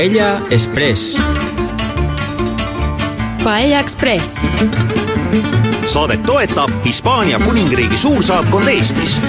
Paella Express. Paella Express. saadet toetab Hispaania kuningriigi suursaatkond Eestis.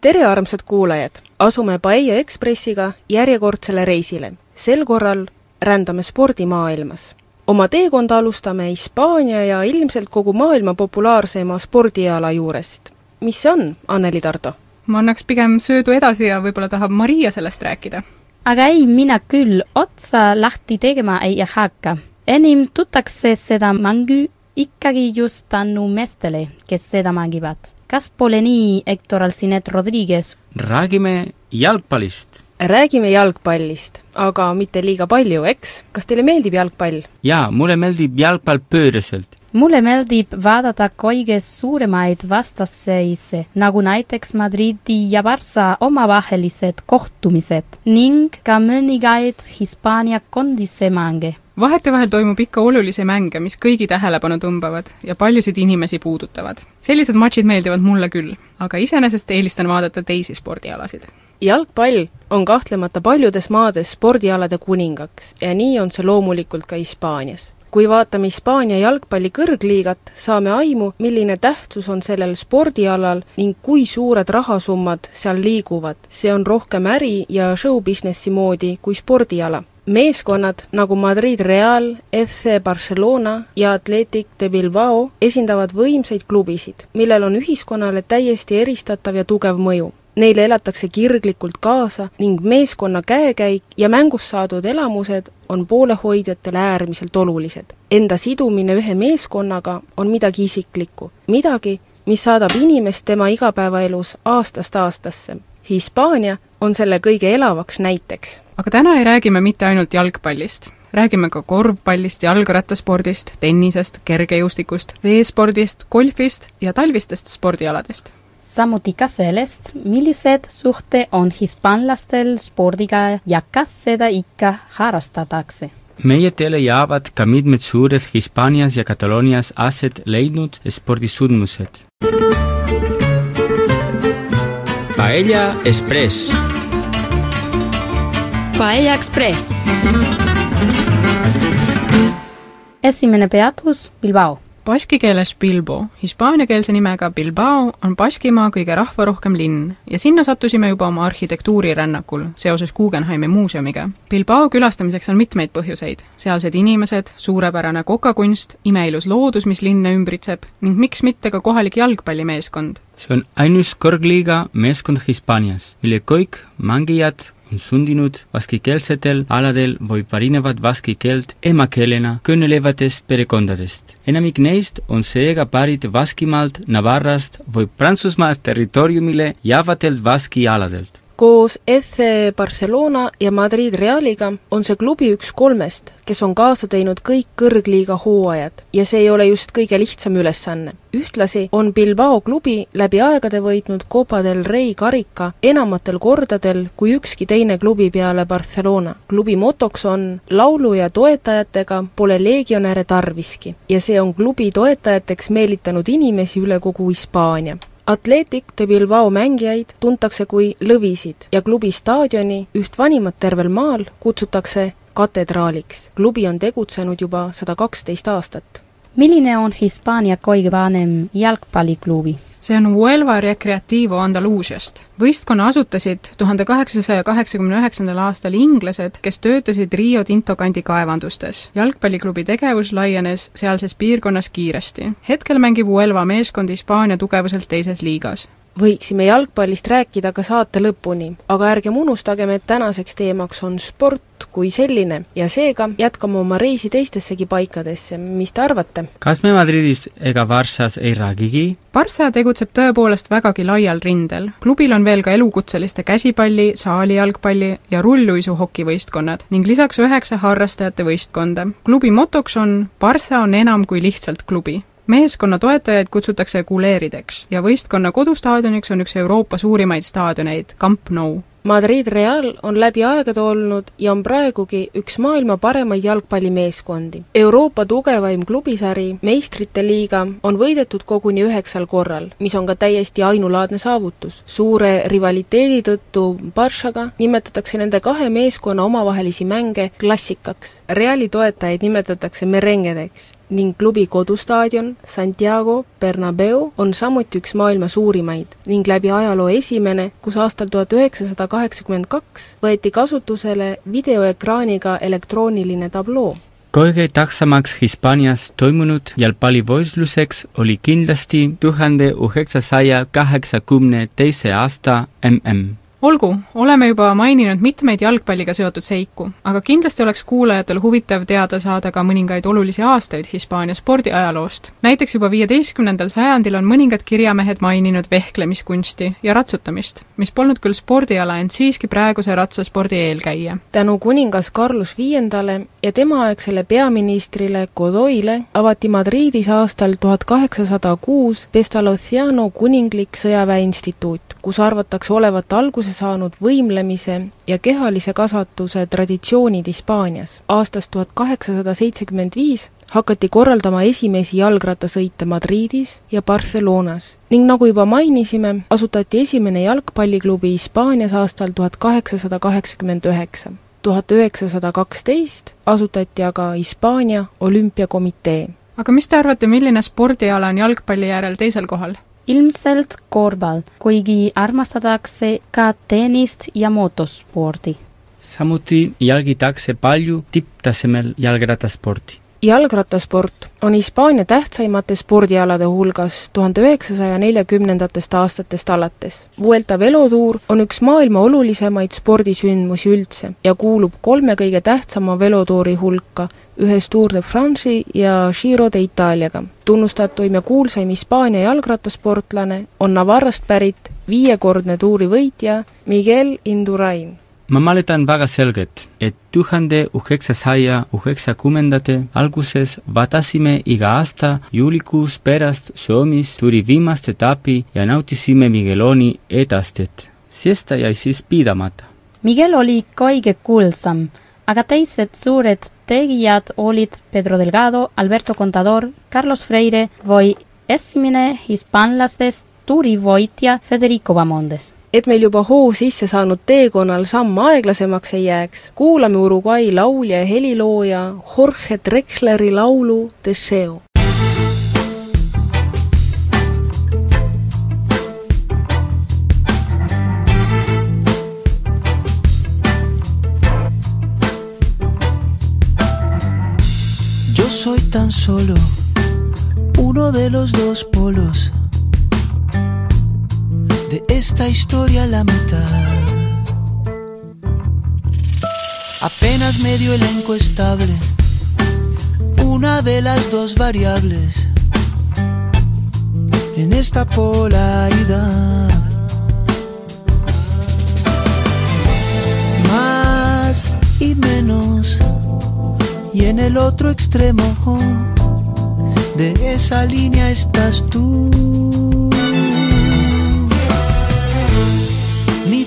tere, armsad kuulajad! asume Paella Ekspressiga järjekordsele reisile. sel korral rändame spordimaailmas. oma teekonda alustame Hispaania ja ilmselt kogu maailma populaarseima spordiala juurest. mis see on, Anneli Tardo? ma annaks pigem söödu edasi ja võib-olla tahab Maria sellest rääkida. Aga ei, mina küll otsa lahti tegema ei hakka. enim tuntakse seda mängu ikkagi just tänu meestele, kes seda mängivad. kas pole nii, Hector Alcinet Rodriguez? räägime jalgpallist. räägime jalgpallist, aga mitte liiga palju, eks? kas teile meeldib jalgpall? jaa, mulle meeldib jalgpall pööraselt. Mulle meeldib vaadata kõige suuremaid vastasseise, nagu näiteks Madridi ja Barca omavahelised kohtumised ning ka mõningaid Hispaania kondise mänge vahetevahel toimub ikka olulisi mänge, mis kõigi tähelepanu tõmbavad ja paljusid inimesi puudutavad. sellised matšid meeldivad mulle küll, aga iseenesest eelistan vaadata teisi spordialasid. jalgpall on kahtlemata paljudes maades spordialade kuningaks ja nii on see loomulikult ka Hispaanias kui vaatame Hispaania jalgpalli kõrgliigat, saame aimu, milline tähtsus on sellel spordialal ning kui suured rahasummad seal liiguvad. see on rohkem äri ja show-businessi moodi kui spordiala meeskonnad nagu Madrid Real, FC Barcelona ja Athletic de Bilbao esindavad võimsaid klubisid, millel on ühiskonnale täiesti eristatav ja tugev mõju. Neile elatakse kirglikult kaasa ning meeskonna käekäik ja mängust saadud elamused on poolehoidjatele äärmiselt olulised. Enda sidumine ühe meeskonnaga on midagi isiklikku, midagi, mis saadab inimest tema igapäevaelus aastast aastasse. Hispaania on selle kõige elavaks näiteks aga täna ei räägi me mitte ainult jalgpallist, räägime ka korvpallist, jalgrattaspordist, tennisest, kergejõustikust, veespordist, golfist ja talvistest spordialadest. Samuti ka sellest, millised suhte on hispaanlastel spordiga ja kas seda ikka harrastatakse meie teele jäävad ka mitmed suured Hispaanias ja Kataloonias aset leidnud spordisündmused. Paella Express Paella Express. esimene peatus Bilbao. Baski keeles Bilbo, hispaaniakeelse nimega Bilbao on Baskimaa kõige rahvarohkem linn ja sinna sattusime juba oma arhitektuurirännakul seoses Guggenheimi muuseumiga. Bilbao külastamiseks on mitmeid põhjuseid, sealsed inimesed, suurepärane kokakunst, imeilus loodus, mis linna ümbritseb ning miks mitte ka kohalik jalgpallimeeskond. see on ainus kõrgliiga meeskond Hispaanias, mille kõik mängijad on sundinud vaskikeelsetel aladel või pärinevad vaski keelt emakeelena kõnelevatest perekondadest. enamik neist on seega pärit Baskimaalt, Navarrast või Prantsusmaa territooriumile jäävatelt vaski aladelt koos FC Barcelona ja Madrid Realiga on see klubi üks kolmest, kes on kaasa teinud kõik kõrgliiga hooajad ja see ei ole just kõige lihtsam ülesanne. ühtlasi on Bilbao klubi läbi aegade võitnud Copa del Rey karika enamatel kordadel kui ükski teine klubi peale Barcelona. klubi motoks on laulu ja toetajatega pole legionäre tarviski ja see on klubi toetajateks meelitanud inimesi üle kogu Hispaania Athletic de Bilbao mängijaid tuntakse kui lõvisid ja klubi staadioni, üht vanimat tervel maal, kutsutakse katedraaliks. klubi on tegutsenud juba sada kaksteist aastat. milline on Hispaania kõige vanem jalgpalliklubi? See on Huelva Recreativo Andaluusiast. võistkonna asutasid tuhande kaheksasaja kaheksakümne üheksandal aastal inglased, kes töötasid Rio Tinto kandi kaevandustes. jalgpalliklubi tegevus laienes sealses piirkonnas kiiresti. hetkel mängib Huelva meeskond Hispaania tugevuselt teises liigas võiksime jalgpallist rääkida ka saate lõpuni, aga ärgem unustagem, et tänaseks teemaks on sport kui selline ja seega jätkame oma reisi teistessegi paikadesse, mis te arvate? kas me Madridist ega Varssas ei räägigi? Barssa tegutseb tõepoolest vägagi laial rindel. klubil on veel ka elukutseliste käsipalli, saalijalgpalli ja rulluisu hokivõistkonnad ning lisaks üheksa harrastajate võistkonda. klubi motoks on Barssa on enam kui lihtsalt klubi meeskonna toetajaid kutsutakse kuleerideks ja võistkonna kodustaadioniks on üks Euroopa suurimaid staadioneid, Camp Nou. Madrid Real on läbi aegade olnud ja on praegugi üks maailma paremaid jalgpallimeeskondi. Euroopa tugevaim klubisari, meistrite liiga, on võidetud koguni üheksal korral, mis on ka täiesti ainulaadne saavutus. suure rivaliteedi tõttu Barshaga nimetatakse nende kahe meeskonna omavahelisi mänge klassikaks. Reali toetajaid nimetatakse merengedeks ning klubi kodustaadion Santiago Bernabeu on samuti üks maailma suurimaid ning läbi ajaloo esimene, kus aastal tuhat üheksasada kaheksakümmend kaks võeti kasutusele videoekraaniga elektrooniline tabloo. kõige tähtsamaks Hispaanias toimunud jalgpallivõistluseks oli kindlasti tuhande üheksasaja kaheksakümne teise aasta MM olgu, oleme juba maininud mitmeid jalgpalliga seotud seiku, aga kindlasti oleks kuulajatel huvitav teada saada ka mõningaid olulisi aastaid Hispaania spordiajaloost. näiteks juba viieteistkümnendal sajandil on mõningad kirjamehed maininud vehklemiskunsti ja ratsutamist, mis polnud küll spordiala, ent siiski praeguse ratsaspordi eelkäija. tänu kuningas Carlos Viiendale ja temaaegsele peaministrile Godoyle avati Madridis aastal tuhat kaheksasada kuus Pestalozziano kuninglik sõjaväeinstituut, kus arvatakse olevat alguse alguse saanud võimlemise ja kehalise kasvatuse traditsioonid Hispaanias. aastast tuhat kaheksasada seitsekümmend viis hakati korraldama esimesi jalgrattasõite Madridis ja Barcelonas ning nagu juba mainisime, asutati esimene jalgpalliklubi Hispaanias aastal tuhat kaheksasada kaheksakümmend üheksa. tuhat üheksasada kaksteist asutati aga Hispaania olümpiakomitee. aga mis te arvate, milline spordiala on jalgpalli järel teisel kohal? Ilmselt korvpall, kuigi armastatakse ka tennist ja motospordi. samuti jälgitakse palju tipptasemel jalgrattasporti. Jalgrattasport on Hispaania tähtsaimate spordialade hulgas tuhande üheksasaja neljakümnendatest aastatest alates. Vuelta velotuur on üks maailma olulisemaid spordisündmusi üldse ja kuulub kolme kõige tähtsama velotuuri hulka, ühes Tour de France'i ja Giro d'Italiaga. tunnustatuim ja kuulsaim Hispaania jalgrattasportlane on Navarrast pärit viiekordne tuuri võitja Miguel Indurain ma mäletan väga selgelt, et tuhande üheksasaja üheksakümnendate alguses vaatasime iga aasta juulikuus pärast Soomis tuli viimast etapi ja nautisime Migueloni edastet. siesta jäi siis pidamata. Miguel oli kõige kuulsam, aga teised suured tegijad olid Pedro Delgado, Alberto Contador, Carlos Freire või esimene hispaanlastest tuurivõitja Federico Bamondes et meil juba hoo sisse saanud teekonnal samm aeglasemaks ei jääks, kuulame Uruguay laulja ja helilooja Jorge Drexleri laulu Deseo. Yo soy tan solo uno de los dos polos esta historia la mitad. Apenas medio elenco estable, una de las dos variables en esta polaridad. Más y menos, y en el otro extremo de esa línea estás tú.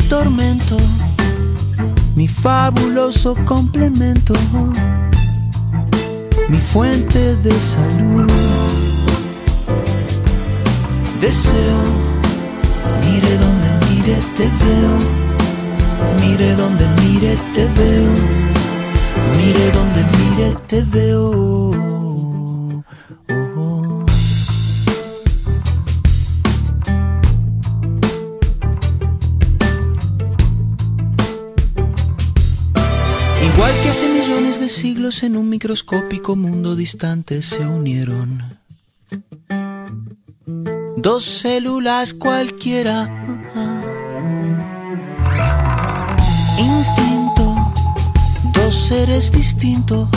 Tormento, mi fabuloso complemento, mi fuente de salud. Deseo, mire donde mire te veo, mire donde mire te veo, mire donde mire te veo. Siglos en un microscópico mundo distante se unieron. Dos células cualquiera. Instinto, dos seres distintos.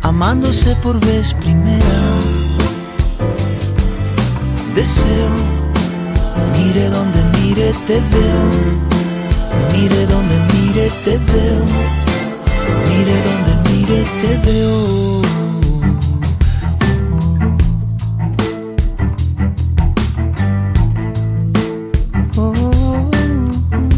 Amándose por vez primera. Deseo, mire donde mire te veo Mire donde mire mire te veo, mire donde mire te veo. Oh, oh, oh.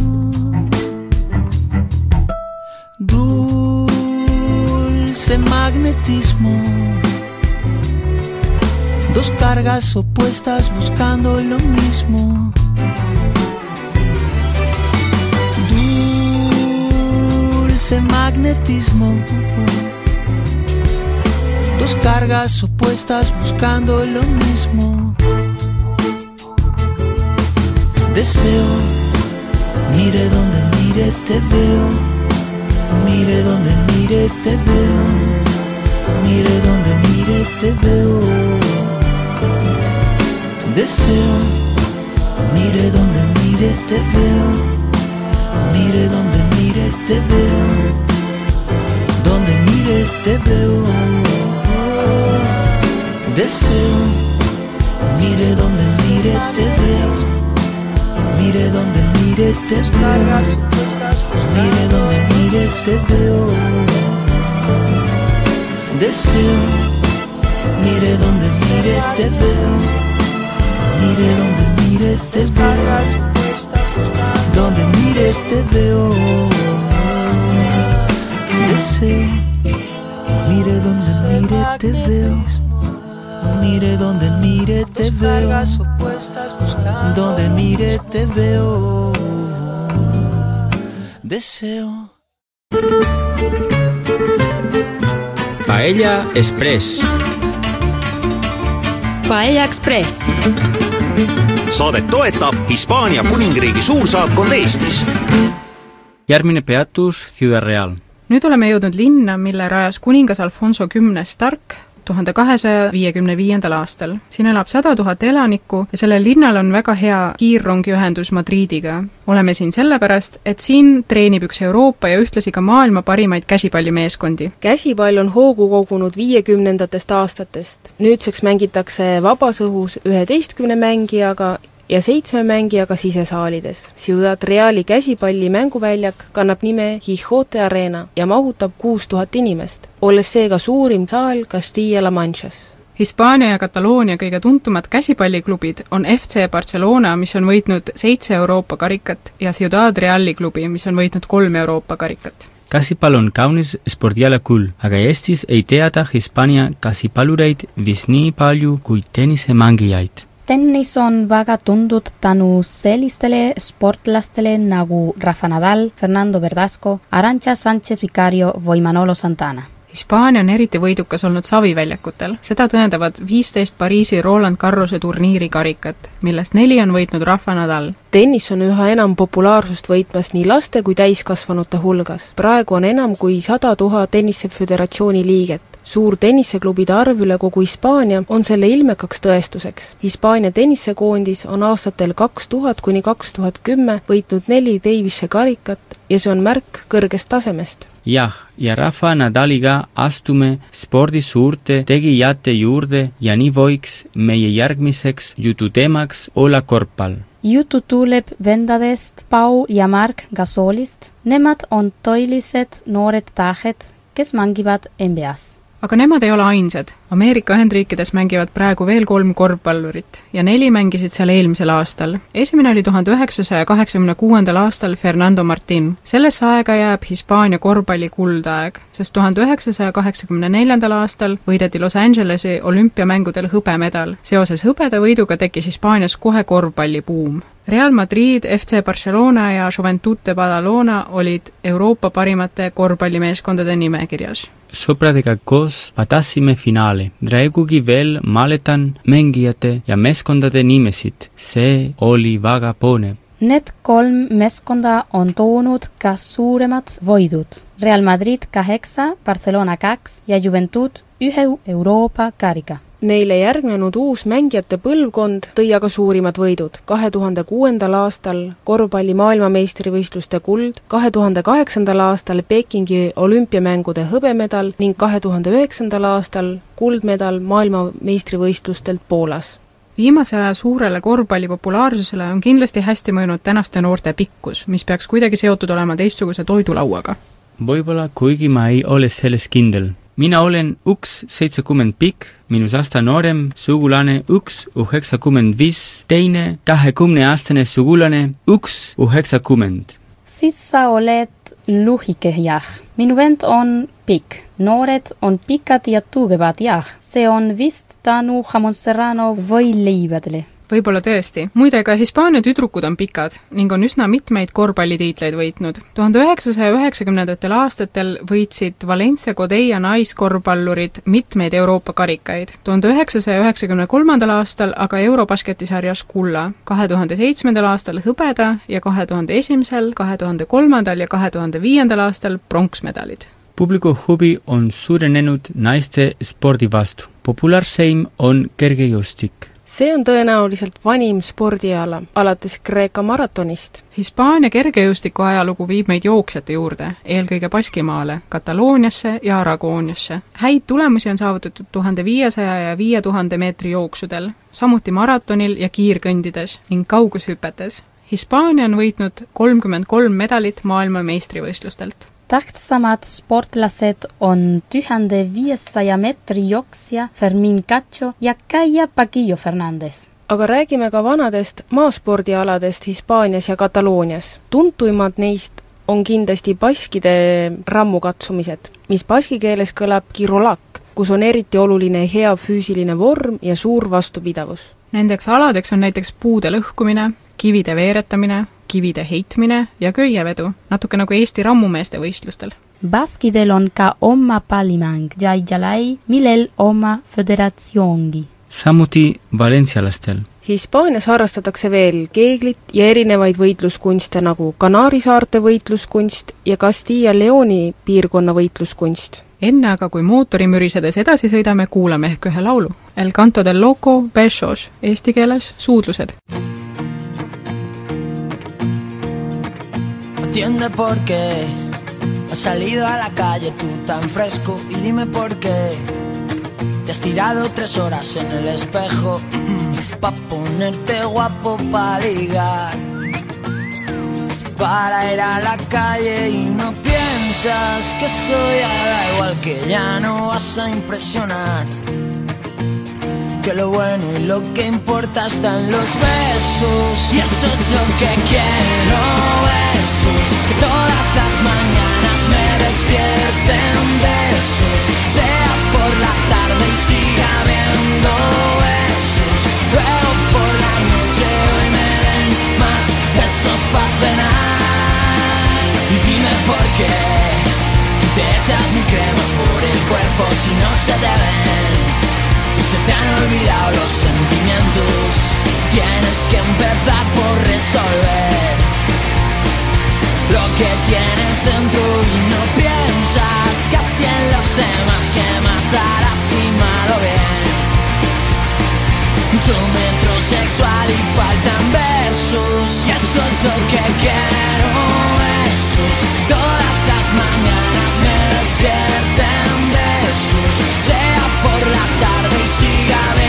Dulce magnetismo. Dos cargas opuestas buscando lo mismo. Dulce magnetismo. Dos cargas opuestas buscando lo mismo. Deseo, mire donde mire te veo. Mire donde mire te veo. Mire donde mire te veo. Deseo, mire donde mire te veo. Mire donde mire te veo. Donde mire te veo. Deseo, mire donde mire te veo. Mire donde mire te veo. Mire donde mire te veo. Deseo, mire donde mire te veo. Mire donde mire te veo. Donde mire te veo. Deseo, mire donde mire te veo. Mire donde mire te veo. Donde mire te veo. Deseo. Paella Express. Paella Express. saadet toetab Hispaania kuningriigi suursaatkond Eestis järgmine peatus Ciudad Real. Nüüd oleme jõudnud linna, mille rajas kuningas Alfonso Kümnes Tark tuhande kahesaja viiekümne viiendal aastal. siin elab sada tuhat elanikku ja sellel linnal on väga hea kiirrongiühendus Madridiga. oleme siin sellepärast, et siin treenib üks Euroopa ja ühtlasi ka maailma parimaid käsipallimeeskondi. käsipall on hoogu kogunud viiekümnendatest aastatest. nüüdseks mängitakse vabas õhus üheteistkümne mängijaga ja seitsme mängijaga sisesaalides. Ciudad Reali käsipalli mänguväljak kannab nime Quijote Arena ja mahutab kuus tuhat inimest, olles seega suurim saal Castilla-La Manchas Hispaania ja Kataloonia kõige tuntumad käsipalliklubid on FC Barcelona, mis on võitnud seitse Euroopa karikat ja Ciudad Reali klubi, mis on võitnud kolm Euroopa karikat käsipall on kaunis spordiala küll, aga Eestis ei teata Hispaania käsipallureid vist nii palju kui tennisemängijaid. Tennis on väga tuntud tänu sellistele sportlastele nagu Rafa Nadal, Fernando Verdasco, Arantxa Sanchez Vicario või Manolo Santana. Hispaania on eriti võidukas olnud saviväljakutel, seda tõendavad viisteist Pariisi Roland Garrose turniiri karikat, millest neli on võitnud Rafa Nadal. tennis on üha enam populaarsust võitmas nii laste kui täiskasvanute hulgas. praegu on enam kui sada tuhat tenniseföderatsiooni liiget. Suur tenniseklubide arv üle kogu Hispaania on selle ilmekaks tõestuseks. Hispaania tennisekoondis on aastatel kaks tuhat kuni kaks tuhat kümme võitnud neli Davise karikat ja see on märk kõrgest tasemest jah, ja Rafa Nadaliga astume spordi suurte tegijate juurde ja nii võiks meie järgmiseks jututeemaks olla korvpall. jutu tuleb vendadest Paul ja Mark Gasolist. Nemad on tõelised noored tähed, kes mängivad NBA-s. Aga nemad ei ole ainsad. Ameerika Ühendriikides mängivad praegu veel kolm korvpallurit ja neli mängisid seal eelmisel aastal. esimene oli tuhande üheksasaja kaheksakümne kuuendal aastal Fernando Martin. sellesse aega jääb Hispaania korvpalli kuldaeg, sest tuhande üheksasaja kaheksakümne neljandal aastal võideti Los Angelesi olümpiamängudel hõbemedal. seoses hõbedavõiduga tekkis Hispaanias kohe korvpallibuum Real Madrid, FC Barcelona ja Juventud de Badalona olid Euroopa parimate korvpallimeeskondade nimekirjas. sõpradega koos vaatasime finaali. Praegugi veel mäletan mängijate ja meeskondade nimesid, see oli väga põnev. Need kolm meeskonda on toonud ka suuremad võidud. Real Madrid kaheksa, Barcelona kaks ja Juventud ühe Euroopa karika Neile järgnenud uus mängijate põlvkond tõi aga suurimad võidud. kahe tuhande kuuendal aastal korvpalli maailmameistrivõistluste kuld, kahe tuhande kaheksandal aastal Pekingi olümpiamängude hõbemedal ning kahe tuhande üheksandal aastal kuldmedal maailmameistrivõistlustelt Poolas viimase aja suurele korvpalli populaarsusele on kindlasti hästi mõjunud tänaste noorte pikkus, mis peaks kuidagi seotud olema teistsuguse toidulauaga. võib-olla, kuigi ma ei ole selles kindel. Mina olen üks seitsekümmend pikk, minust aasta noorem sugulane üks üheksakümmend viis, teine kahekümneaastane sugulane üks üheksakümmend. siis sa oled lühike jah. minu vend on pikk. noored on pikad ja tugevad, jah. see on vist tänu jamon serrano võileibadele võib-olla tõesti. muide, ka Hispaania tüdrukud on pikad ning on üsna mitmeid korvpallitiitleid võitnud. tuhande üheksasaja üheksakümnendatel aastatel võitsid Valencia Codeia naiskorvpallurid mitmeid Euroopa karikaid. tuhande üheksasaja üheksakümne kolmandal aastal aga Eurobasketi sarjas kulla, kahe tuhande seitsmendal aastal hõbeda ja kahe tuhande esimesel, kahe tuhande kolmandal ja kahe tuhande viiendal aastal pronksmedalid publiku huvi on suurenenud naiste spordi vastu. populaarseim on kergejõustik see on tõenäoliselt vanim spordiala, alates Kreeka maratonist. Hispaania kergejõustiku ajalugu viib meid jooksjate juurde, eelkõige Baskimaale, Katalooniasse ja Aragooniasse. häid tulemusi on saavutatud tuhande viiesaja ja viie tuhande meetri jooksudel, samuti maratonil ja kiirkõndides ning kaugushüpetes. Hispaania on võitnud kolmkümmend kolm medalit maailmameistrivõistlustelt tähtsamad sportlased on tuhande viiesaja meetri jooksja Fermin Cacho ja käija Paquillo Fernandez aga räägime ka vanadest maaspordialadest Hispaanias ja Kataloonias. tuntuimad neist on kindlasti baskide rammukatsumised, mis baski keeles kõlab kirolak, kus on eriti oluline hea füüsiline vorm ja suur vastupidavus. Nendeks aladeks on näiteks puude lõhkumine, kivide veeretamine, kivide heitmine ja köievedu, natuke nagu Eesti rammumeeste võistlustel. Baskidel on ka oma pallimäng, Jai-Jalai, millel oma föderatsioongi. samuti valentsialastel. Hispaanias harrastatakse veel keeglit ja erinevaid võitluskunste nagu Kanaari saarte võitluskunst ja Castilla-Leoni piirkonna võitluskunst enne aga, kui mootori mürisedes edasi sõidame, kuulame ehk ühe laulu. El canto del loco, besos, eesti keeles suudlused. Entiende por qué has salido a la calle tú tan fresco y dime por qué te has tirado tres horas en el espejo pa ponerte guapo pa ligar para ir a la calle y no piensas que soy da igual que ya no vas a impresionar que lo bueno y lo que importa están los besos. Y eso es lo que quiero besos. Que todas las mañanas me despierten besos. Sea por la tarde y siga habiendo besos. Luego por la noche hoy me den más besos para cenar. Y dime por qué te echas mi cremas por el cuerpo si no se te ven se te han olvidado los sentimientos. Tienes que empezar por resolver lo que tienes dentro y no piensas casi en los demás que más darás y malo bien. Mucho metrosexual y faltan besos y eso es lo que quiero. Besos todas las mañanas me despierten besos, sea por la tarde got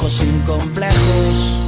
ojos sin complejos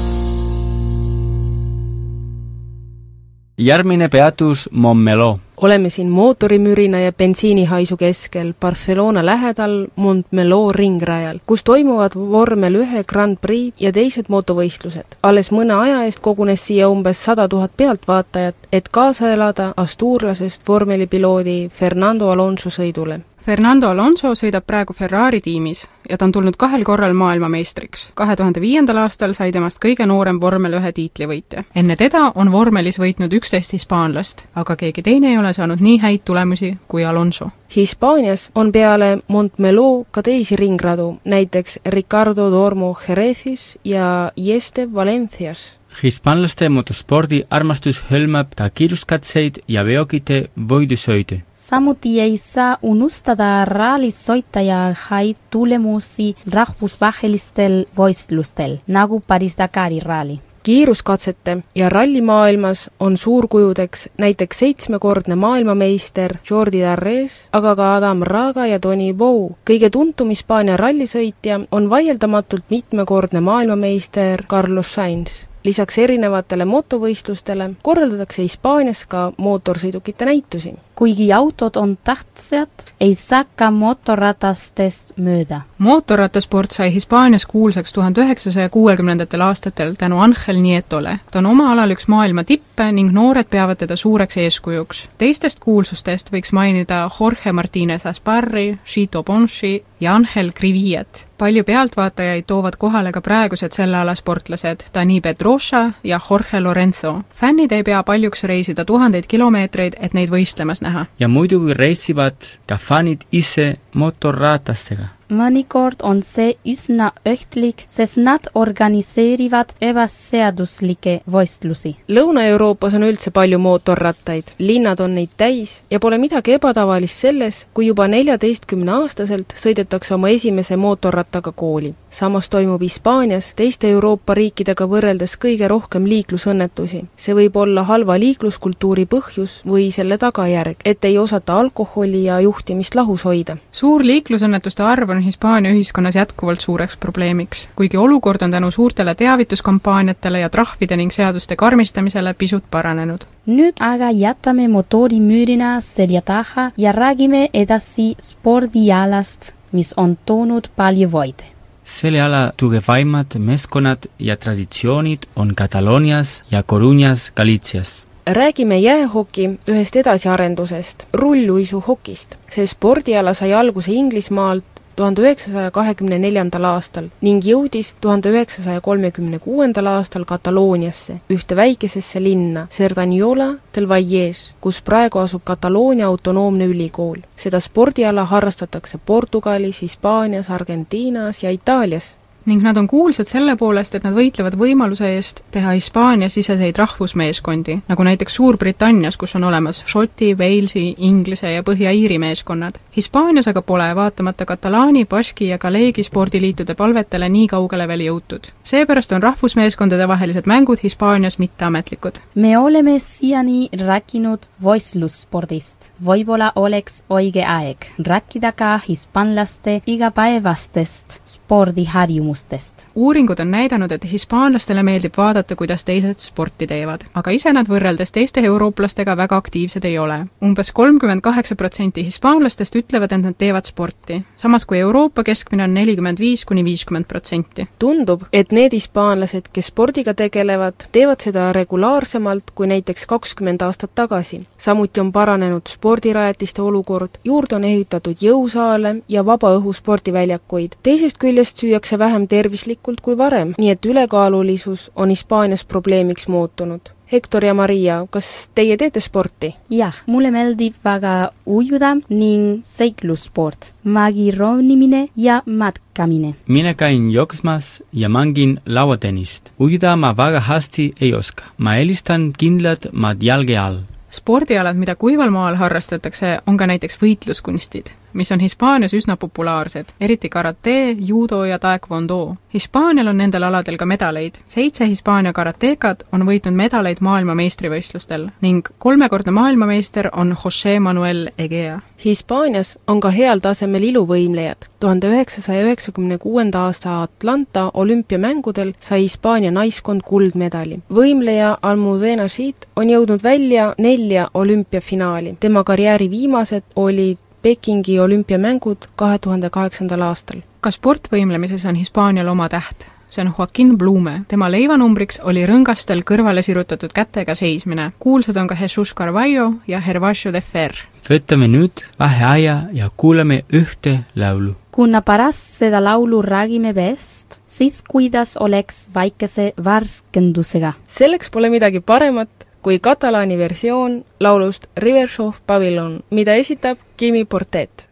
järgmine peatus Montmeló. oleme siin mootorimürina ja bensiinihaisu keskel Barcelona lähedal Montmeló ringrajal, kus toimuvad vormel ühe Grand Prix ja teised motovõistlused. alles mõne aja eest kogunes siia umbes sada tuhat pealtvaatajat, et kaasa elada astuurlasest vormelipiloodi Fernando Alonso sõidule Fernando Alonso sõidab praegu Ferrari tiimis ja ta on tulnud kahel korral maailmameistriks. kahe tuhande viiendal aastal sai temast kõige noorem vormel ühe tiitlivõitja. enne teda on vormelis võitnud üksteist hispaanlast, aga keegi teine ei ole saanud nii häid tulemusi kui Alonso. Hispaanias on peale Montmeló ka teisi ringradu, näiteks Ricardo Dormo Jerezis ja Ieste Valencias hispaanlaste motospordi armastus hõlmab ka kiiruskatseid ja veokite võidusõite. samuti ei saa unustada rallisoitaja häid tulemusi rahvusvahelistel võistlustel, nagu Paris-Dakari ralli kiiruskatsete ja rallimaailmas on suurkujudeks näiteks seitsmekordne maailmameister Jordi Darres, aga ka Adam Raga ja Tony Bow. kõige tuntum Hispaania rallisõitja on vaieldamatult mitmekordne maailmameister Carlos Sainz lisaks erinevatele motovõistlustele korraldatakse Hispaanias ka mootorsõidukite näitusi. kuigi autod on tähtsad, ei saa ka mootorratastest mööda. mootorrattasport sai Hispaanias kuulsaks tuhande üheksasaja kuuekümnendatel aastatel tänu Angel Nietole. ta on oma alal üks maailma tippe ning noored peavad teda suureks eeskujuks. teistest kuulsustest võiks mainida Jorge Martinez Asparri, Chito Bonchi ja Angel Crivillet. palju pealtvaatajaid toovad kohale ka praegused selle ala sportlased Dani Pedrosa ja Jorge Lorenzo. fännid ei pea paljuks reisida tuhandeid kilomeetreid, et neid võistlemas näha. ja muidugi reisivad ka fännid ise motorratastega mõnikord on see üsna ohtlik, sest nad organiseerivad ebaseaduslikke võistlusi. Lõuna-Euroopas on üldse palju mootorrattaid, linnad on neid täis ja pole midagi ebatavalist selles, kui juba neljateistkümneaastaselt sõidetakse oma esimese mootorrattaga kooli. Samas toimub Hispaanias teiste Euroopa riikidega võrreldes kõige rohkem liiklusõnnetusi. see võib olla halva liikluskultuuri põhjus või selle tagajärg, et ei osata alkoholi ja juhtimist lahus hoida. suur liiklusõnnetuste arv on Hispaania ühiskonnas jätkuvalt suureks probleemiks, kuigi olukord on tänu suurtele teavituskampaaniatele ja trahvide ning seaduste karmistamisele pisut paranenud. nüüd aga jätame motorimüürina selja taha ja räägime edasi spordialast, mis on toonud palju võite selle tugevaimad meeskonnad ja traditsioonid on Kataloonias ja Coruñas Galicias räägime jäähoki ühest edasiarendusest, rulluisuhokist. see spordiala sai alguse Inglismaalt tuhande üheksasaja kahekümne neljandal aastal ning jõudis tuhande üheksasaja kolmekümne kuuendal aastal Katalooniasse, ühte väikesesse linna, Cerdanyola del Valles, kus praegu asub Kataloonia autonoomne ülikool. seda spordiala harrastatakse Portugalis, Hispaanias, Argentiinas ja Itaalias ning nad on kuulsad selle poolest, et nad võitlevad võimaluse eest teha Hispaanias iseseid rahvusmeeskondi, nagu näiteks Suurbritannias, kus on olemas Šoti, Walesi, Inglise ja Põhja-Iiri meeskonnad. Hispaanias aga pole, vaatamata Katalaani, Baski ja Galeegi spordiliitude palvetele nii kaugele veel jõutud. seepärast on rahvusmeeskondade vahelised mängud Hispaanias mitteametlikud. me oleme siiani rääkinud võistlusspordist. võib-olla oleks õige aeg rääkida ka hispaanlaste igapäevastest spordiharjumustest. uuringud on näidanud, et hispaanlastele meeldib vaadata, kuidas teised sporti teevad, aga ise nad võrreldes teiste eurooplastega väga aktiivsed ei ole. umbes kolmkümmend kaheksa protsenti hispaanlastest ütlevad, et nad teevad sporti, samas kui Euroopa keskmine on nelikümmend viis kuni viiskümmend protsenti. tundub, et need hispaanlased, kes spordiga tegelevad, teevad seda regulaarsemalt kui näiteks kakskümmend aastat tagasi. samuti on paranenud spordirajatiste olukord, juurde on ehitatud jõusaale ja vabaõhu spordiväljakuid. teisest küljest küljest süüakse vähem tervislikult kui varem, nii et ülekaalulisus on Hispaanias probleemiks muutunud. Hektor ja Maria, kas teie teete sporti? jah, mulle meeldib väga ujuda ning seiklussport, magiroonimine ja matkamine. mina käin jooksmas ja mängin lauatennist. ujuda ma väga hästi ei oska, ma eelistan kindlat maad jalge all spordialad, mida kuival maal harrastatakse, on ka näiteks võitluskunstid mis on Hispaanias üsna populaarsed, eriti karate, judo ja taekwondo. Hispaanial on nendel aladel ka medaleid. seitse Hispaania karatekat on võitnud medaleid maailmameistrivõistlustel ning kolmekordne maailmameister on Jose Manuel Egea. Hispaanias on ka heal tasemel iluvõimlejad. tuhande üheksasaja üheksakümne kuuenda aasta Atlanta olümpiamängudel sai Hispaania naiskond kuldmedali. võimleja Almudena Sheet on jõudnud välja nelja olümpiafinaali. tema karjääri viimased olid Pekingi olümpiamängud kahe tuhande kaheksandal aastal. ka sportvõimlemises on Hispaanial oma täht, see on Joaquin Blume. tema leivanumbriks oli rõngastel kõrvale sirutatud kätega seismine. kuulsad on ka Jesus Carvalho ja Hervasio de Fer. võtame nüüd vaheaja ja kuulame ühte laulu. kuna pärast seda laulu räägime veest, siis kuidas oleks väikese värskendusega? selleks pole midagi paremat, kui katalaani versioon laulust Rivers of Babylon, mida esitab Kimi Portet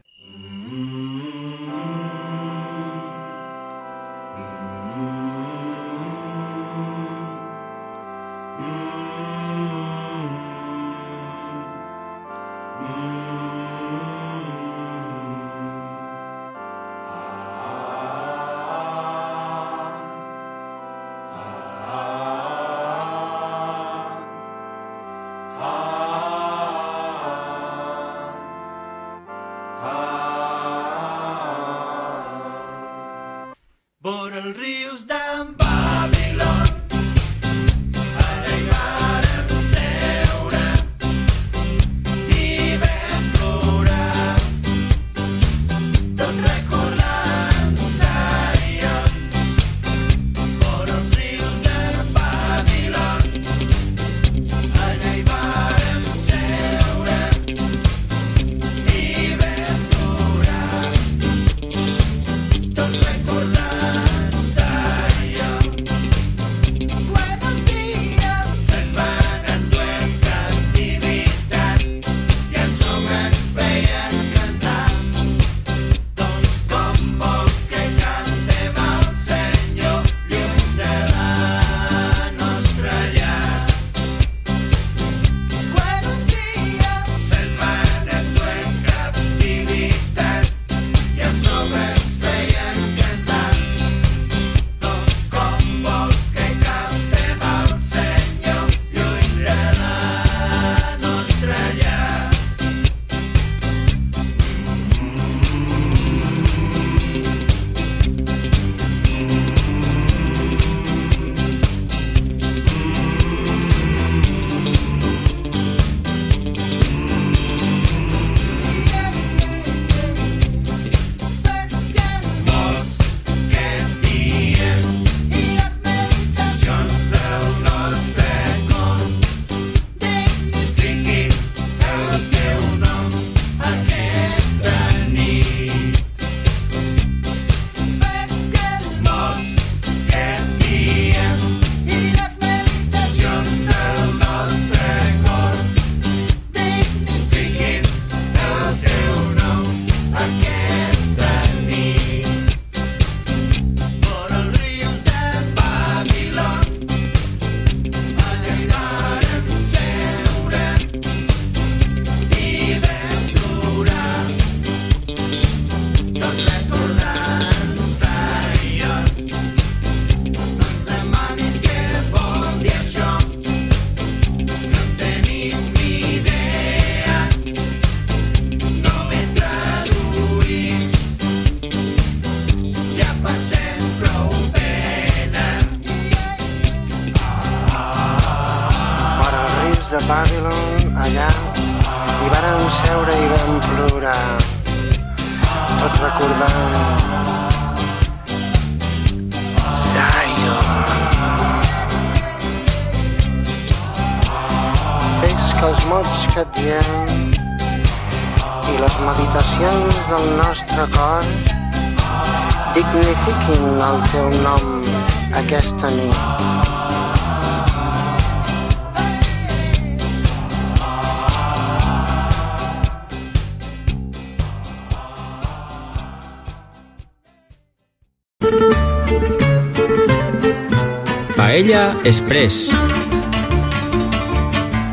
Paella Express.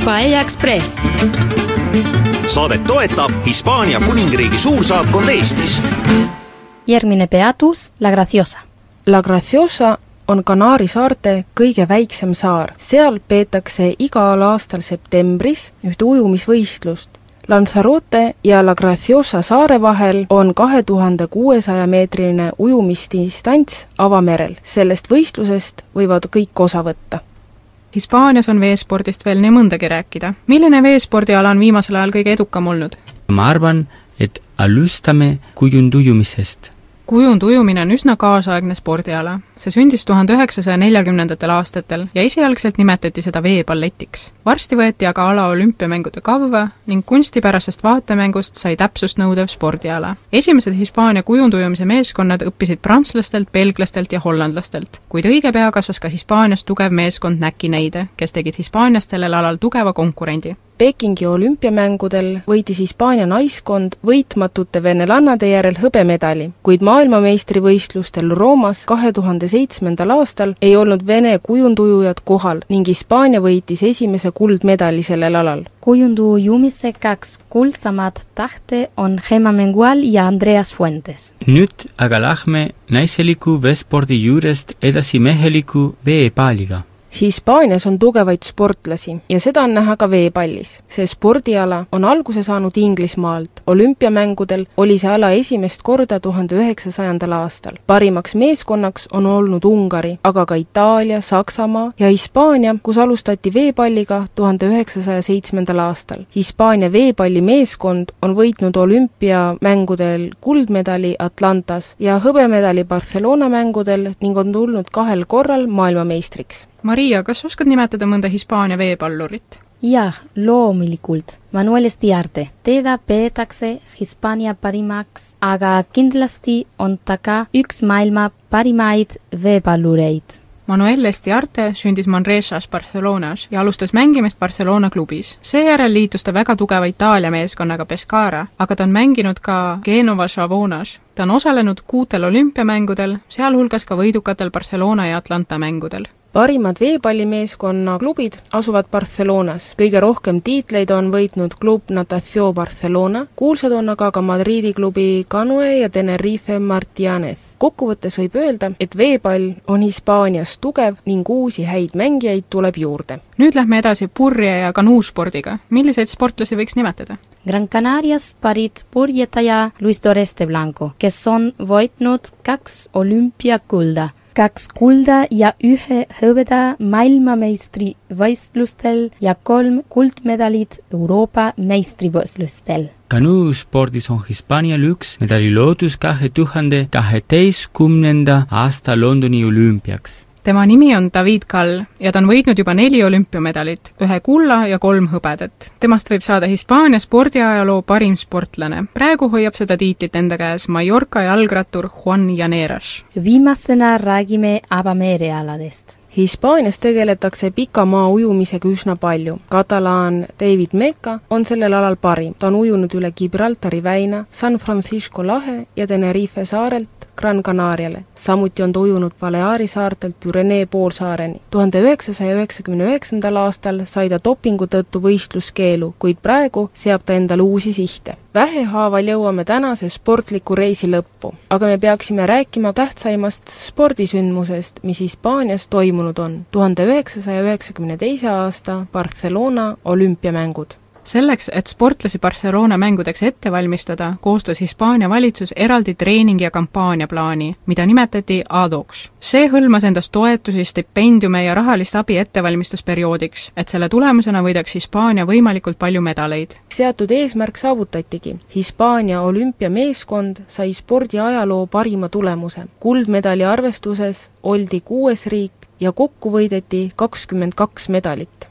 Paella Express. saadet toetab Hispaania kuningriigi suursaatkond Eestis. järgmine peatus La Graciosa. La Graciosa on Kanaari saarte kõige väiksem saar. seal peetakse igal aastal septembris ühte ujumisvõistlust. Lanzarote ja La Graciosa saare vahel on kahe tuhande kuuesaja meetrine ujumisdistants avamerel. sellest võistlusest võivad kõik osa võtta. Hispaanias on veespordist veel nii mõndagi rääkida. milline veespordiala on viimasel ajal kõige edukam olnud? ma arvan, et alustame kujundujumisest. kujundujumine on üsna kaasaegne spordiala see sündis tuhande üheksasaja neljakümnendatel aastatel ja esialgselt nimetati seda veeballetiks. varsti võeti aga ala olümpiamängude kavva ning kunstipärasest vaatemängust sai täpsust nõudev spordiala. esimesed Hispaania kujundujumise meeskonnad õppisid prantslastelt, belglastelt ja hollandlastelt, kuid õige pea kasvas ka Hispaanias tugev meeskond Näki-Neide, kes tegid Hispaanias sellel alal tugeva konkurendi Pekingi olümpiamängudel võitis Hispaania naiskond võitmatute venelannade järel hõbemedali, kuid maailmameistrivõistlustel Roomas kahe tuhande seitsmendal aastal ei olnud Vene kujundujujad kohal ning Hispaania võitis esimese kuldmedali sellel alal. kujundujumise kaks kuldsamat tahte on Gemma Mengual ja Andreas Fuentes. nüüd aga lähme naiseliku veespordi juurest edasi meheliku veepaaliga Hispaanias on tugevaid sportlasi ja seda on näha ka veepallis. see spordiala on alguse saanud Inglismaalt. olümpiamängudel oli see ala esimest korda tuhande üheksasajandal aastal. parimaks meeskonnaks on olnud Ungari, aga ka Itaalia, Saksamaa ja Hispaania, kus alustati veepalliga tuhande üheksasaja seitsmendal aastal. Hispaania veepallimeeskond on võitnud olümpiamängudel kuldmedali Atlantas ja hõbemedali Barcelona mängudel ning on tulnud kahel korral maailmameistriks Maria, kas oskad nimetada mõnda Hispaania veepallurit? jah, loomulikult. Manuel Estiarte, teda peetakse Hispaania parimaks, aga kindlasti on ta ka üks maailma parimaid veepallureid Manuel Estiarte sündis Manresas Barcelonas ja alustas mängimist Barcelona klubis. seejärel liitus ta väga tugeva Itaalia meeskonnaga Pescara, aga ta on mänginud ka Genova Savonas. Ta on osalenud kuutel olümpiamängudel, sealhulgas ka võidukatel Barcelona ja Atlanta mängudel parimad veepallimeeskonna klubid asuvad Barcelonas. kõige rohkem tiitleid on võitnud klub Natació Barcelona, kuulsad on aga ka Madridi klubi Canoe ja Tenerife Martianez. kokkuvõttes võib öelda, et veepall on Hispaanias tugev ning uusi häid mängijaid tuleb juurde. nüüd lähme edasi purje- ja kanuuspordiga. milliseid sportlasi võiks nimetada? Gran Canarias pärit purjetaja Luis Doreste Blanco, kes on võitnud kaks olümpiakulda kaks kulda ja ühe hõbeda maailmameistrivõistlustel ja kolm kuldmedalit Euroopa meistrivõistlustel. kanuuspordis on Hispaanial üks medali loodus kahe tuhande kaheteistkümnenda aasta Londoni olümpiaks tema nimi on David Kall ja ta on võitnud juba neli olümpiamedalit, ühe kulla ja kolm hõbedat. temast võib saada Hispaania spordiajaloo parim sportlane. praegu hoiab seda tiitlit enda käes Mallorca jalgrattur Juan Llaneras. viimasena räägime avamerealadest Hispaanias tegeletakse pika maa ujumisega üsna palju. katalaan David Meca on sellel alal parim. ta on ujunud üle Gibraltari väina, San Francisco lahe ja Tenerife saarelt Gran Canariale. samuti on ta ujunud Baleari saartelt Pürenee poolsaareni. tuhande üheksasaja üheksakümne üheksandal aastal sai ta dopingu tõttu võistluskeelu, kuid praegu seab ta endale uusi sihte. vähehaaval jõuame tänase sportliku reisi lõppu, aga me peaksime rääkima tähtsaimast spordisündmusest, mis Hispaanias toimunud on. tuhande üheksasaja üheksakümne teise aasta Barcelona olümpiamängud selleks, et sportlasi Barcelona mängudeks ette valmistada, koostas Hispaania valitsus eraldi treening- ja kampaaniaplaani, mida nimetati ADOX. see hõlmas endas toetusi, stipendiume ja rahalist abi ettevalmistusperioodiks, et selle tulemusena võidaks Hispaania võimalikult palju medaleid. seatud eesmärk saavutatigi. Hispaania olümpiameeskond sai spordiajaloo parima tulemuse. kuldmedali arvestuses oldi kuues riik ja kokku võideti kakskümmend kaks medalit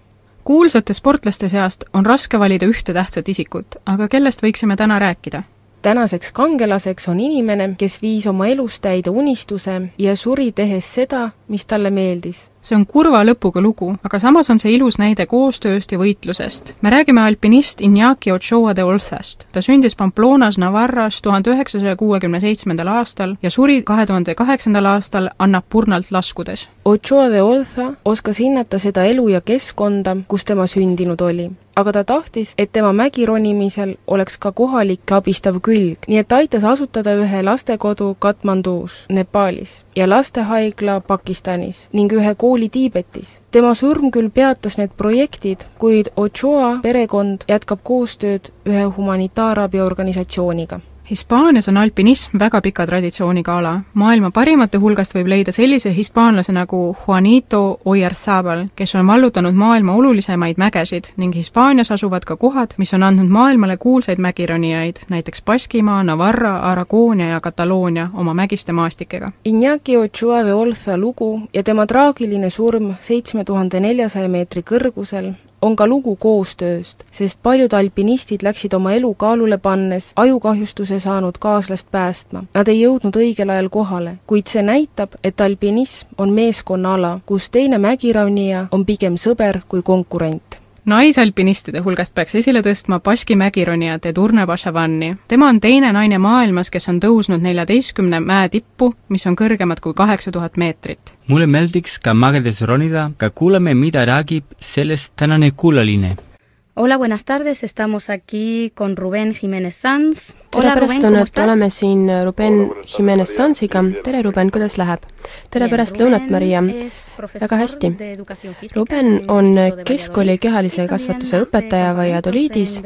kuulsate sportlaste seast on raske valida ühte tähtsat isikut, aga kellest võiksime täna rääkida? tänaseks kangelaseks on inimene, kes viis oma elus täide unistuse ja suri tehes seda, mis talle meeldis see on kurva lõpuga lugu, aga samas on see ilus näide koostööst ja võitlusest. me räägime alpinist Iñaki Ochoa de Olzast. ta sündis Pamplonas Navarras tuhande üheksasaja kuuekümne seitsmendal aastal ja suri kahe tuhande kaheksandal aastal Annapurnalt laskudes. Ochoa de Olza oskas hinnata seda elu ja keskkonda, kus tema sündinud oli aga ta tahtis, et tema mägironimisel oleks ka kohalik abistav külg, nii et aitas asutada ühe lastekodu Katmandus, Nepaalis ja lastehaigla Pakistanis ning ühe kooli Tiibetis. tema surm küll peatas need projektid, kuid Ochoa perekond jätkab koostööd ühe humanitaarabiorganisatsiooniga Hispaanias on alpinism väga pika traditsiooniga ala. maailma parimate hulgast võib leida sellise hispaanlase nagu Juanito Oyarzabal, kes on vallutanud maailma olulisemaid mägesid ning Hispaanias asuvad ka kohad, mis on andnud maailmale kuulsaid mägironijaid, näiteks Baskimaa, Navarra, Aragoonia ja Kataloonia oma mägiste maastikega. Iñaki Ochoa de Olza lugu ja tema traagiline surm seitsme tuhande neljasaja meetri kõrgusel on ka lugu koostööst, sest paljud alpinistid läksid oma elu kaalule pannes ajukahjustuse saanud kaaslast päästma. Nad ei jõudnud õigel ajal kohale, kuid see näitab, et alpinism on meeskonnaala, kus teine mägironija on pigem sõber kui konkurent naisalpinistide hulgast peaks esile tõstma Baski mägironija Tedurne Bašavani. tema on teine naine maailmas, kes on tõusnud neljateistkümne mäe tippu, mis on kõrgemad kui kaheksa tuhat meetrit. mulle meeldiks ka mägedes ronida, aga kuulame, mida räägib sellest tänane kuulaline Hola, buenas tardes, estamos aquí con Rubén Jiménez Sanz. tere pärastlõunat, oleme siin Ruben Jiménez Sanziga, tere Ruben, kuidas läheb? tere pärastlõunat, Maria! väga hästi. Ruben on keskkooli kehalise kasvatuse õpetaja Valladoliidis,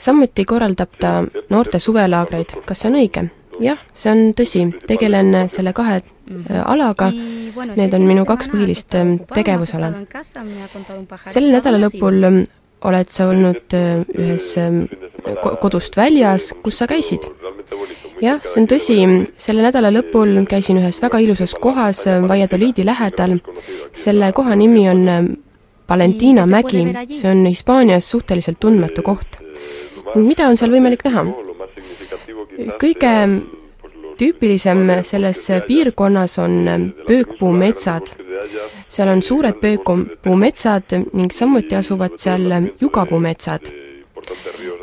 samuti korraldab ta noorte suvelaagreid, kas see on õige? jah, see on tõsi, tegelen selle kahe äh, alaga, need on minu kaks põhilist äh, tegevusala. sel nädala lõpul oled sa olnud äh, ühes ähm, kodust väljas, kus sa käisid? jah, see on tõsi, selle nädala lõpul käisin ühes väga ilusas kohas äh, Valladoliidi lähedal, selle koha nimi on äh, Valentina mägi, see on Hispaanias suhteliselt tundmatu koht. mida on seal võimalik näha? kõige tüüpilisem selles piirkonnas on pöökpuumetsad seal on suured pöökupuumetsad ning samuti asuvad seal jugapuumetsad.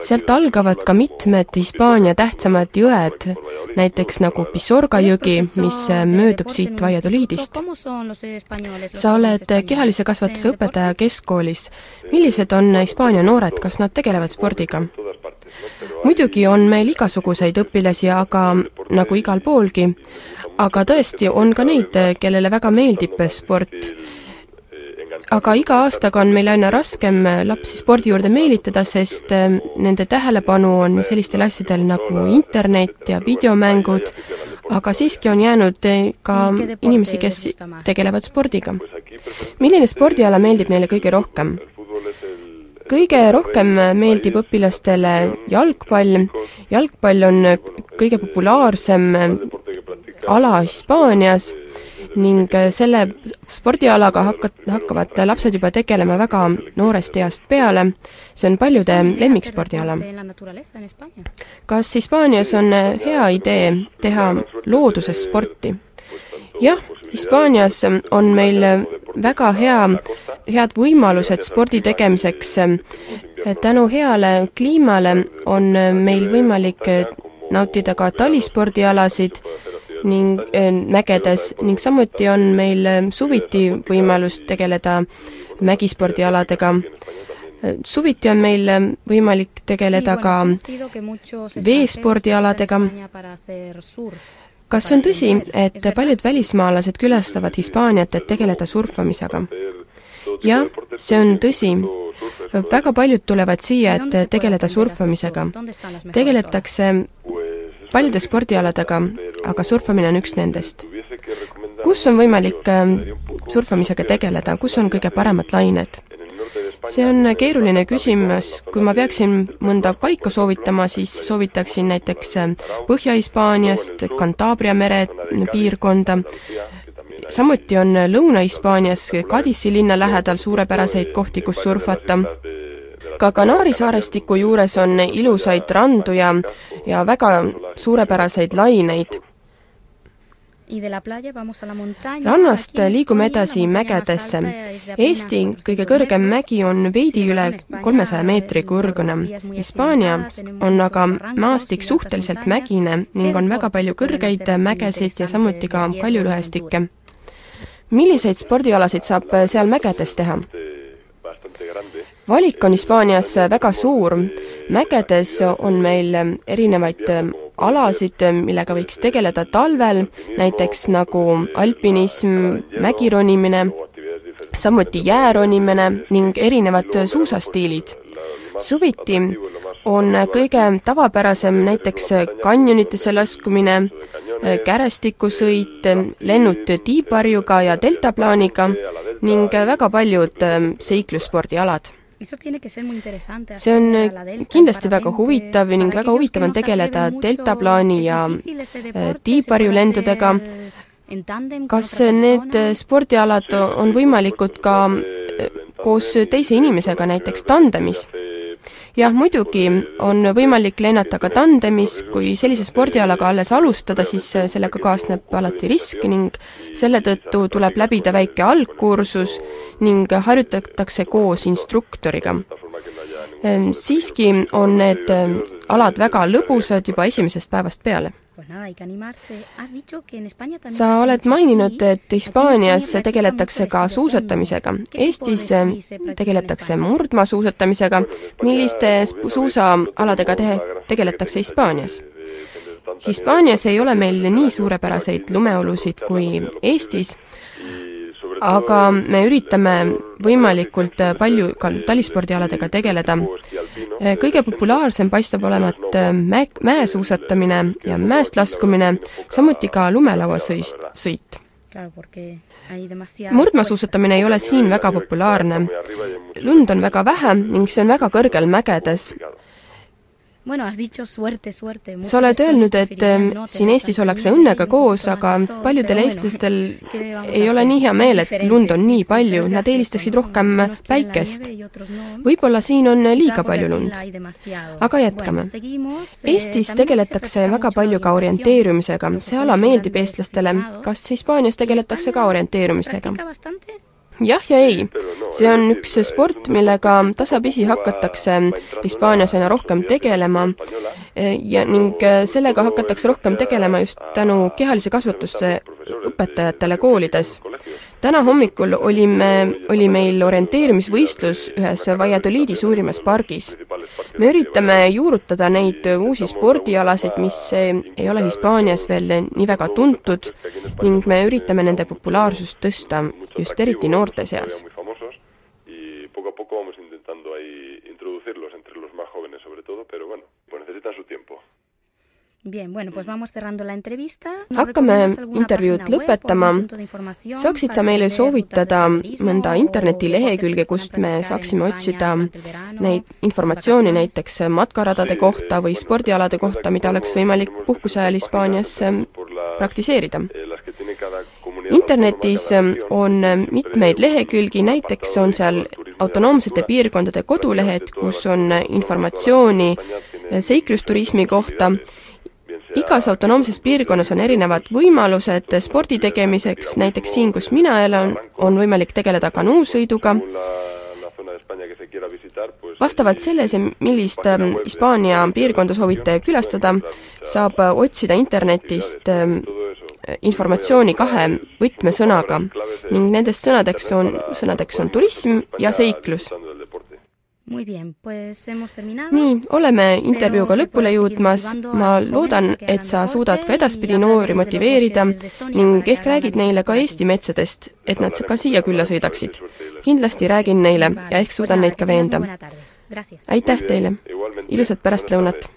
sealt algavad ka mitmed Hispaania tähtsamad jõed, näiteks nagu Pisorga jõgi, mis möödub siit Valladoliidist. sa oled kehalise kasvatuse õpetaja keskkoolis. millised on Hispaania noored, kas nad tegelevad spordiga? Muidugi on meil igasuguseid õpilasi, aga nagu igal poolgi, aga tõesti, on ka neid, kellele väga meeldib sport. aga iga aastaga on meil aina raskem lapsi spordi juurde meelitada, sest ähm, nende tähelepanu on sellistel asjadel nagu internet ja videomängud, aga siiski on jäänud äh, ka inimesi, kes tegelevad spordiga. milline spordiala meeldib neile kõige rohkem? Kõige rohkem meeldib õpilastele jalgpall, jalgpall on kõige populaarsem ala Hispaanias ning selle spordialaga hakka-, hakkavad lapsed juba tegelema väga noorest east peale, see on paljude lemmikspordiala. kas Hispaanias on hea idee teha looduses sporti? jah, Hispaanias on meil väga hea, head võimalused spordi tegemiseks. tänu heale kliimale on meil võimalik nautida ka talispordialasid ning äh, mägedes ning samuti on meil suviti võimalus tegeleda mägispordialadega. Suviti on meil võimalik tegeleda ka veespordialadega. Kas see on tõsi, et paljud välismaalased külastavad Hispaaniat, et tegeleda surfamisega? jah, see on tõsi. väga paljud tulevad siia, et tegeleda surfamisega. tegeletakse paljude spordialadega, aga surfamine on üks nendest. kus on võimalik ähm, surfamisega tegeleda, kus on kõige paremad lained? See on keeruline küsimus, kui ma peaksin mõnda paika soovitama, siis soovitaksin näiteks ähm, Põhja-Hispaaniast, Cantabria mere piirkonda, samuti on Lõuna-Hispaanias Kadisi linna lähedal suurepäraseid kohti, kus surfata. Ka Kanaari saarestiku juures on ilusaid randu ja, ja väga suurepäraseid laineid. Rannast liigume edasi mägedesse. Eesti kõige kõrgem mägi on veidi üle kolmesaja meetri kõrgune. Hispaanias on aga maastik suhteliselt mägine ning on väga palju kõrgeid mägesid ja samuti ka kaljulõhestikke. milliseid spordialasid saab seal mägedes teha? valik on Hispaanias väga suur. mägedes on meil erinevaid alasid, millega võiks tegeleda talvel, näiteks nagu alpinism, mägironimine, samuti jääronimine ning erinevad suusastiilid. suviti on kõige tavapärasem näiteks kanjonitesse laskumine, kärastikusõit, lennud tiibarjuga ja deltaplaaniga ning väga paljud seiklusspordialad see on kindlasti väga huvitav ning väga huvitav on tegeleda deltaplaani ja eh, tiibarjulendudega. kas need spordialad on võimalikud ka eh, koos teise inimesega, näiteks tandemis? Jah, muidugi on võimalik lennata ka tandemis, kui sellise spordialaga alles alustada, siis sellega kaasneb alati risk ning selle tõttu tuleb läbida väike algkursus ning harjutatakse koos instruktoriga. Ehm, siiski on need alad väga lõbusad juba esimesest päevast peale sa oled maininud, et Hispaanias tegeletakse ka suusatamisega. Eestis tegeletakse murdmaasuusatamisega. milliste suusaaladega tehe, tegeletakse Hispaanias? Hispaanias ei ole meil nii suurepäraseid lumeolusid kui Eestis aga me üritame võimalikult palju ka talispordialadega tegeleda. kõige populaarsem paistab olevat mäe, mäesuusatamine ja mäest laskumine, samuti ka lumelauasõist, sõit. murdmaasuusatamine ei ole siin väga populaarne. lund on väga vähe ning see on väga kõrgel mägedes sa oled öelnud, et siin Eestis ollakse õnnega koos, aga paljudel eestlastel ei ole nii hea meel, et lund on nii palju, nad eelistaksid rohkem päikest. võib-olla siin on liiga palju lund. aga jätkame. Eestis tegeletakse väga palju ka orienteerumisega, see ala meeldib eestlastele, kas Hispaanias tegeletakse ka orienteerumisega? Jah ja ei. see on üks sport, millega tasapisi hakatakse Hispaanias aina rohkem tegelema ja ning sellega hakatakse rohkem tegelema just tänu kehalise kasvatuse õpetajatele koolides. Täna hommikul olime, oli meil orienteerimisvõistlus ühes Valladoliidi suurimas pargis. me üritame juurutada neid uusi spordialasid, mis ei ole Hispaanias veel nii väga tuntud ning me üritame nende populaarsust tõsta just eriti noorte seas. Hakkame intervjuud lõpetama. saaksid sa meile soovitada mõnda internetilehekülge, kust me saaksime otsida neid informatsiooni näiteks matkaradade kohta või spordialade kohta, mida oleks võimalik puhkuse ajal Hispaanias praktiseerida? internetis ähm, on mitmeid lehekülgi, näiteks on seal autonoomsete piirkondade kodulehed, kus on informatsiooni seiklusturismi kohta, igas autonoomses piirkonnas on erinevad võimalused spordi tegemiseks, näiteks siin, kus mina elan, on võimalik tegeleda kanuusõiduga, vastavalt sellele, millist ähm, Hispaania piirkonda soovite külastada, saab äh, otsida internetist informatsiooni kahe võtmesõnaga ning nendest sõnadeks on, sõnadeks on turism ja seiklus. Nii, oleme intervjuuga lõpule jõudmas, ma loodan, et sa suudad ka edaspidi noori motiveerida ning ehk räägid neile ka Eesti metsadest, et nad ka siia külla sõidaksid. kindlasti räägin neile ja ehk suudan neid ka veenda. aitäh teile, ilusat pärastlõunat!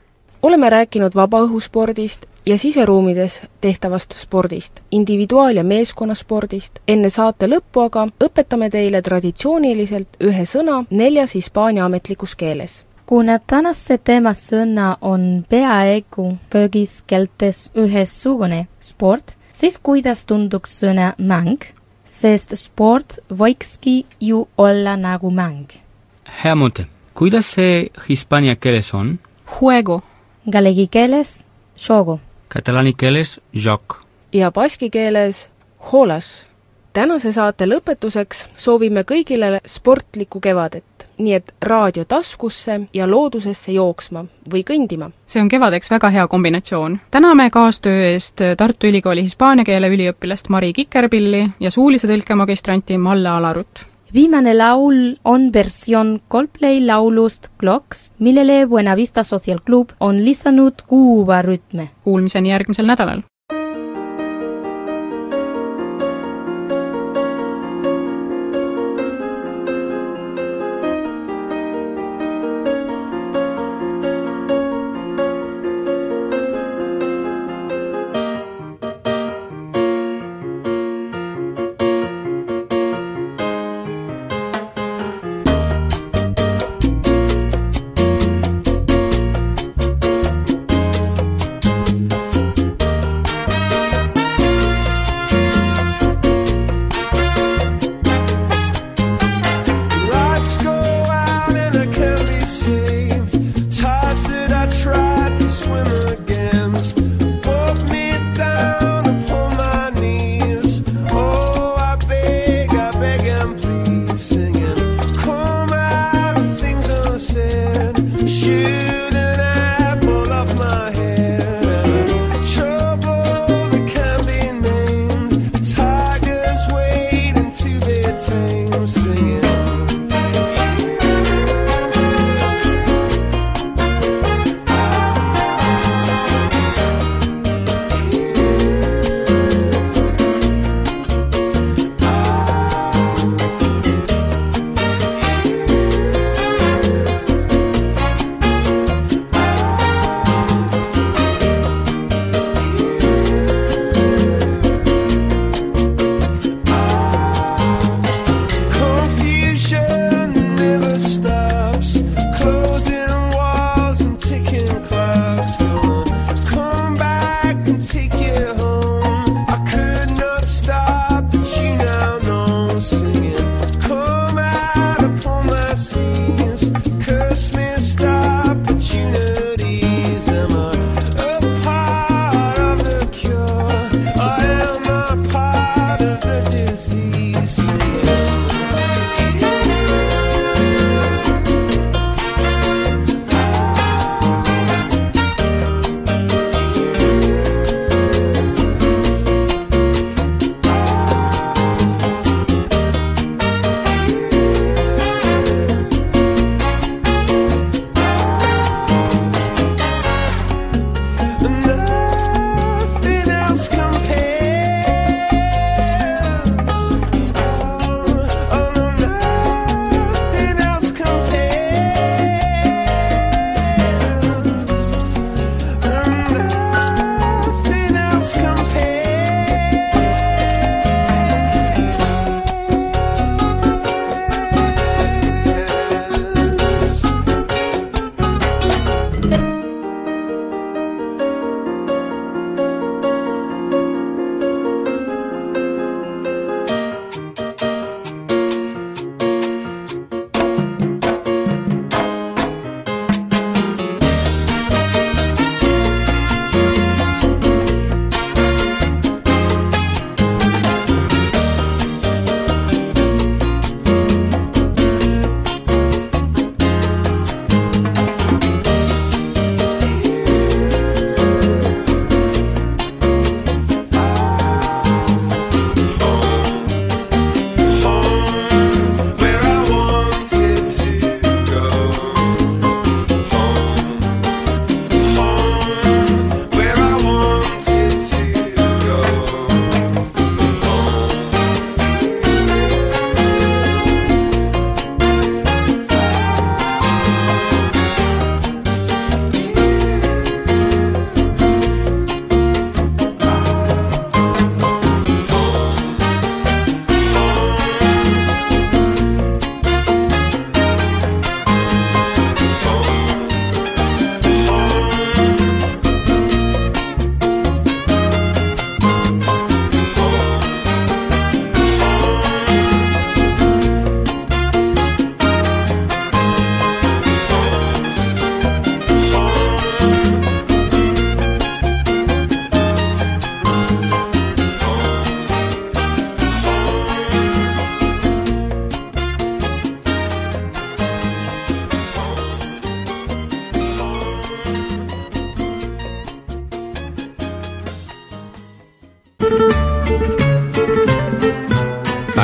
oleme rääkinud vabaõhuspordist ja siseruumides tehtavast spordist, individuaal- ja meeskonnaspordist. enne saate lõppu aga õpetame teile traditsiooniliselt ühe sõna neljas Hispaania ametlikus keeles. kuna tänase teema sõna on peaaegu kõigis keeltes ühesugune sport, siis kuidas tunduks sõna mäng, sest sport võikski ju olla nagu mäng. hea mõte, kuidas see hispaania keeles on? Juego. Galegi keeles Shogo katalaani keeles joc ja baski keeles holas. tänase saate lõpetuseks soovime kõigile sportlikku kevadet, nii et raadio taskusse ja loodusesse jooksma või kõndima. see on kevadeks väga hea kombinatsioon. täname kaastöö eest Tartu Ülikooli hispaania keele üliõpilast Mari Kikerpilli ja suulise tõlke magistranti Malle Alarut viimane laul on versioon Coldplay laulust Clocks, millele Buenavista Social Club on lisanud Kuuba rütme. Kuulmiseni järgmisel nädalal!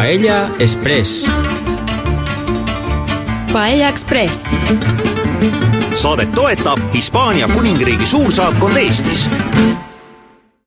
Paella Express. Paella Express. saadet toetab Hispaania kuningriigi suursaatkond Eestis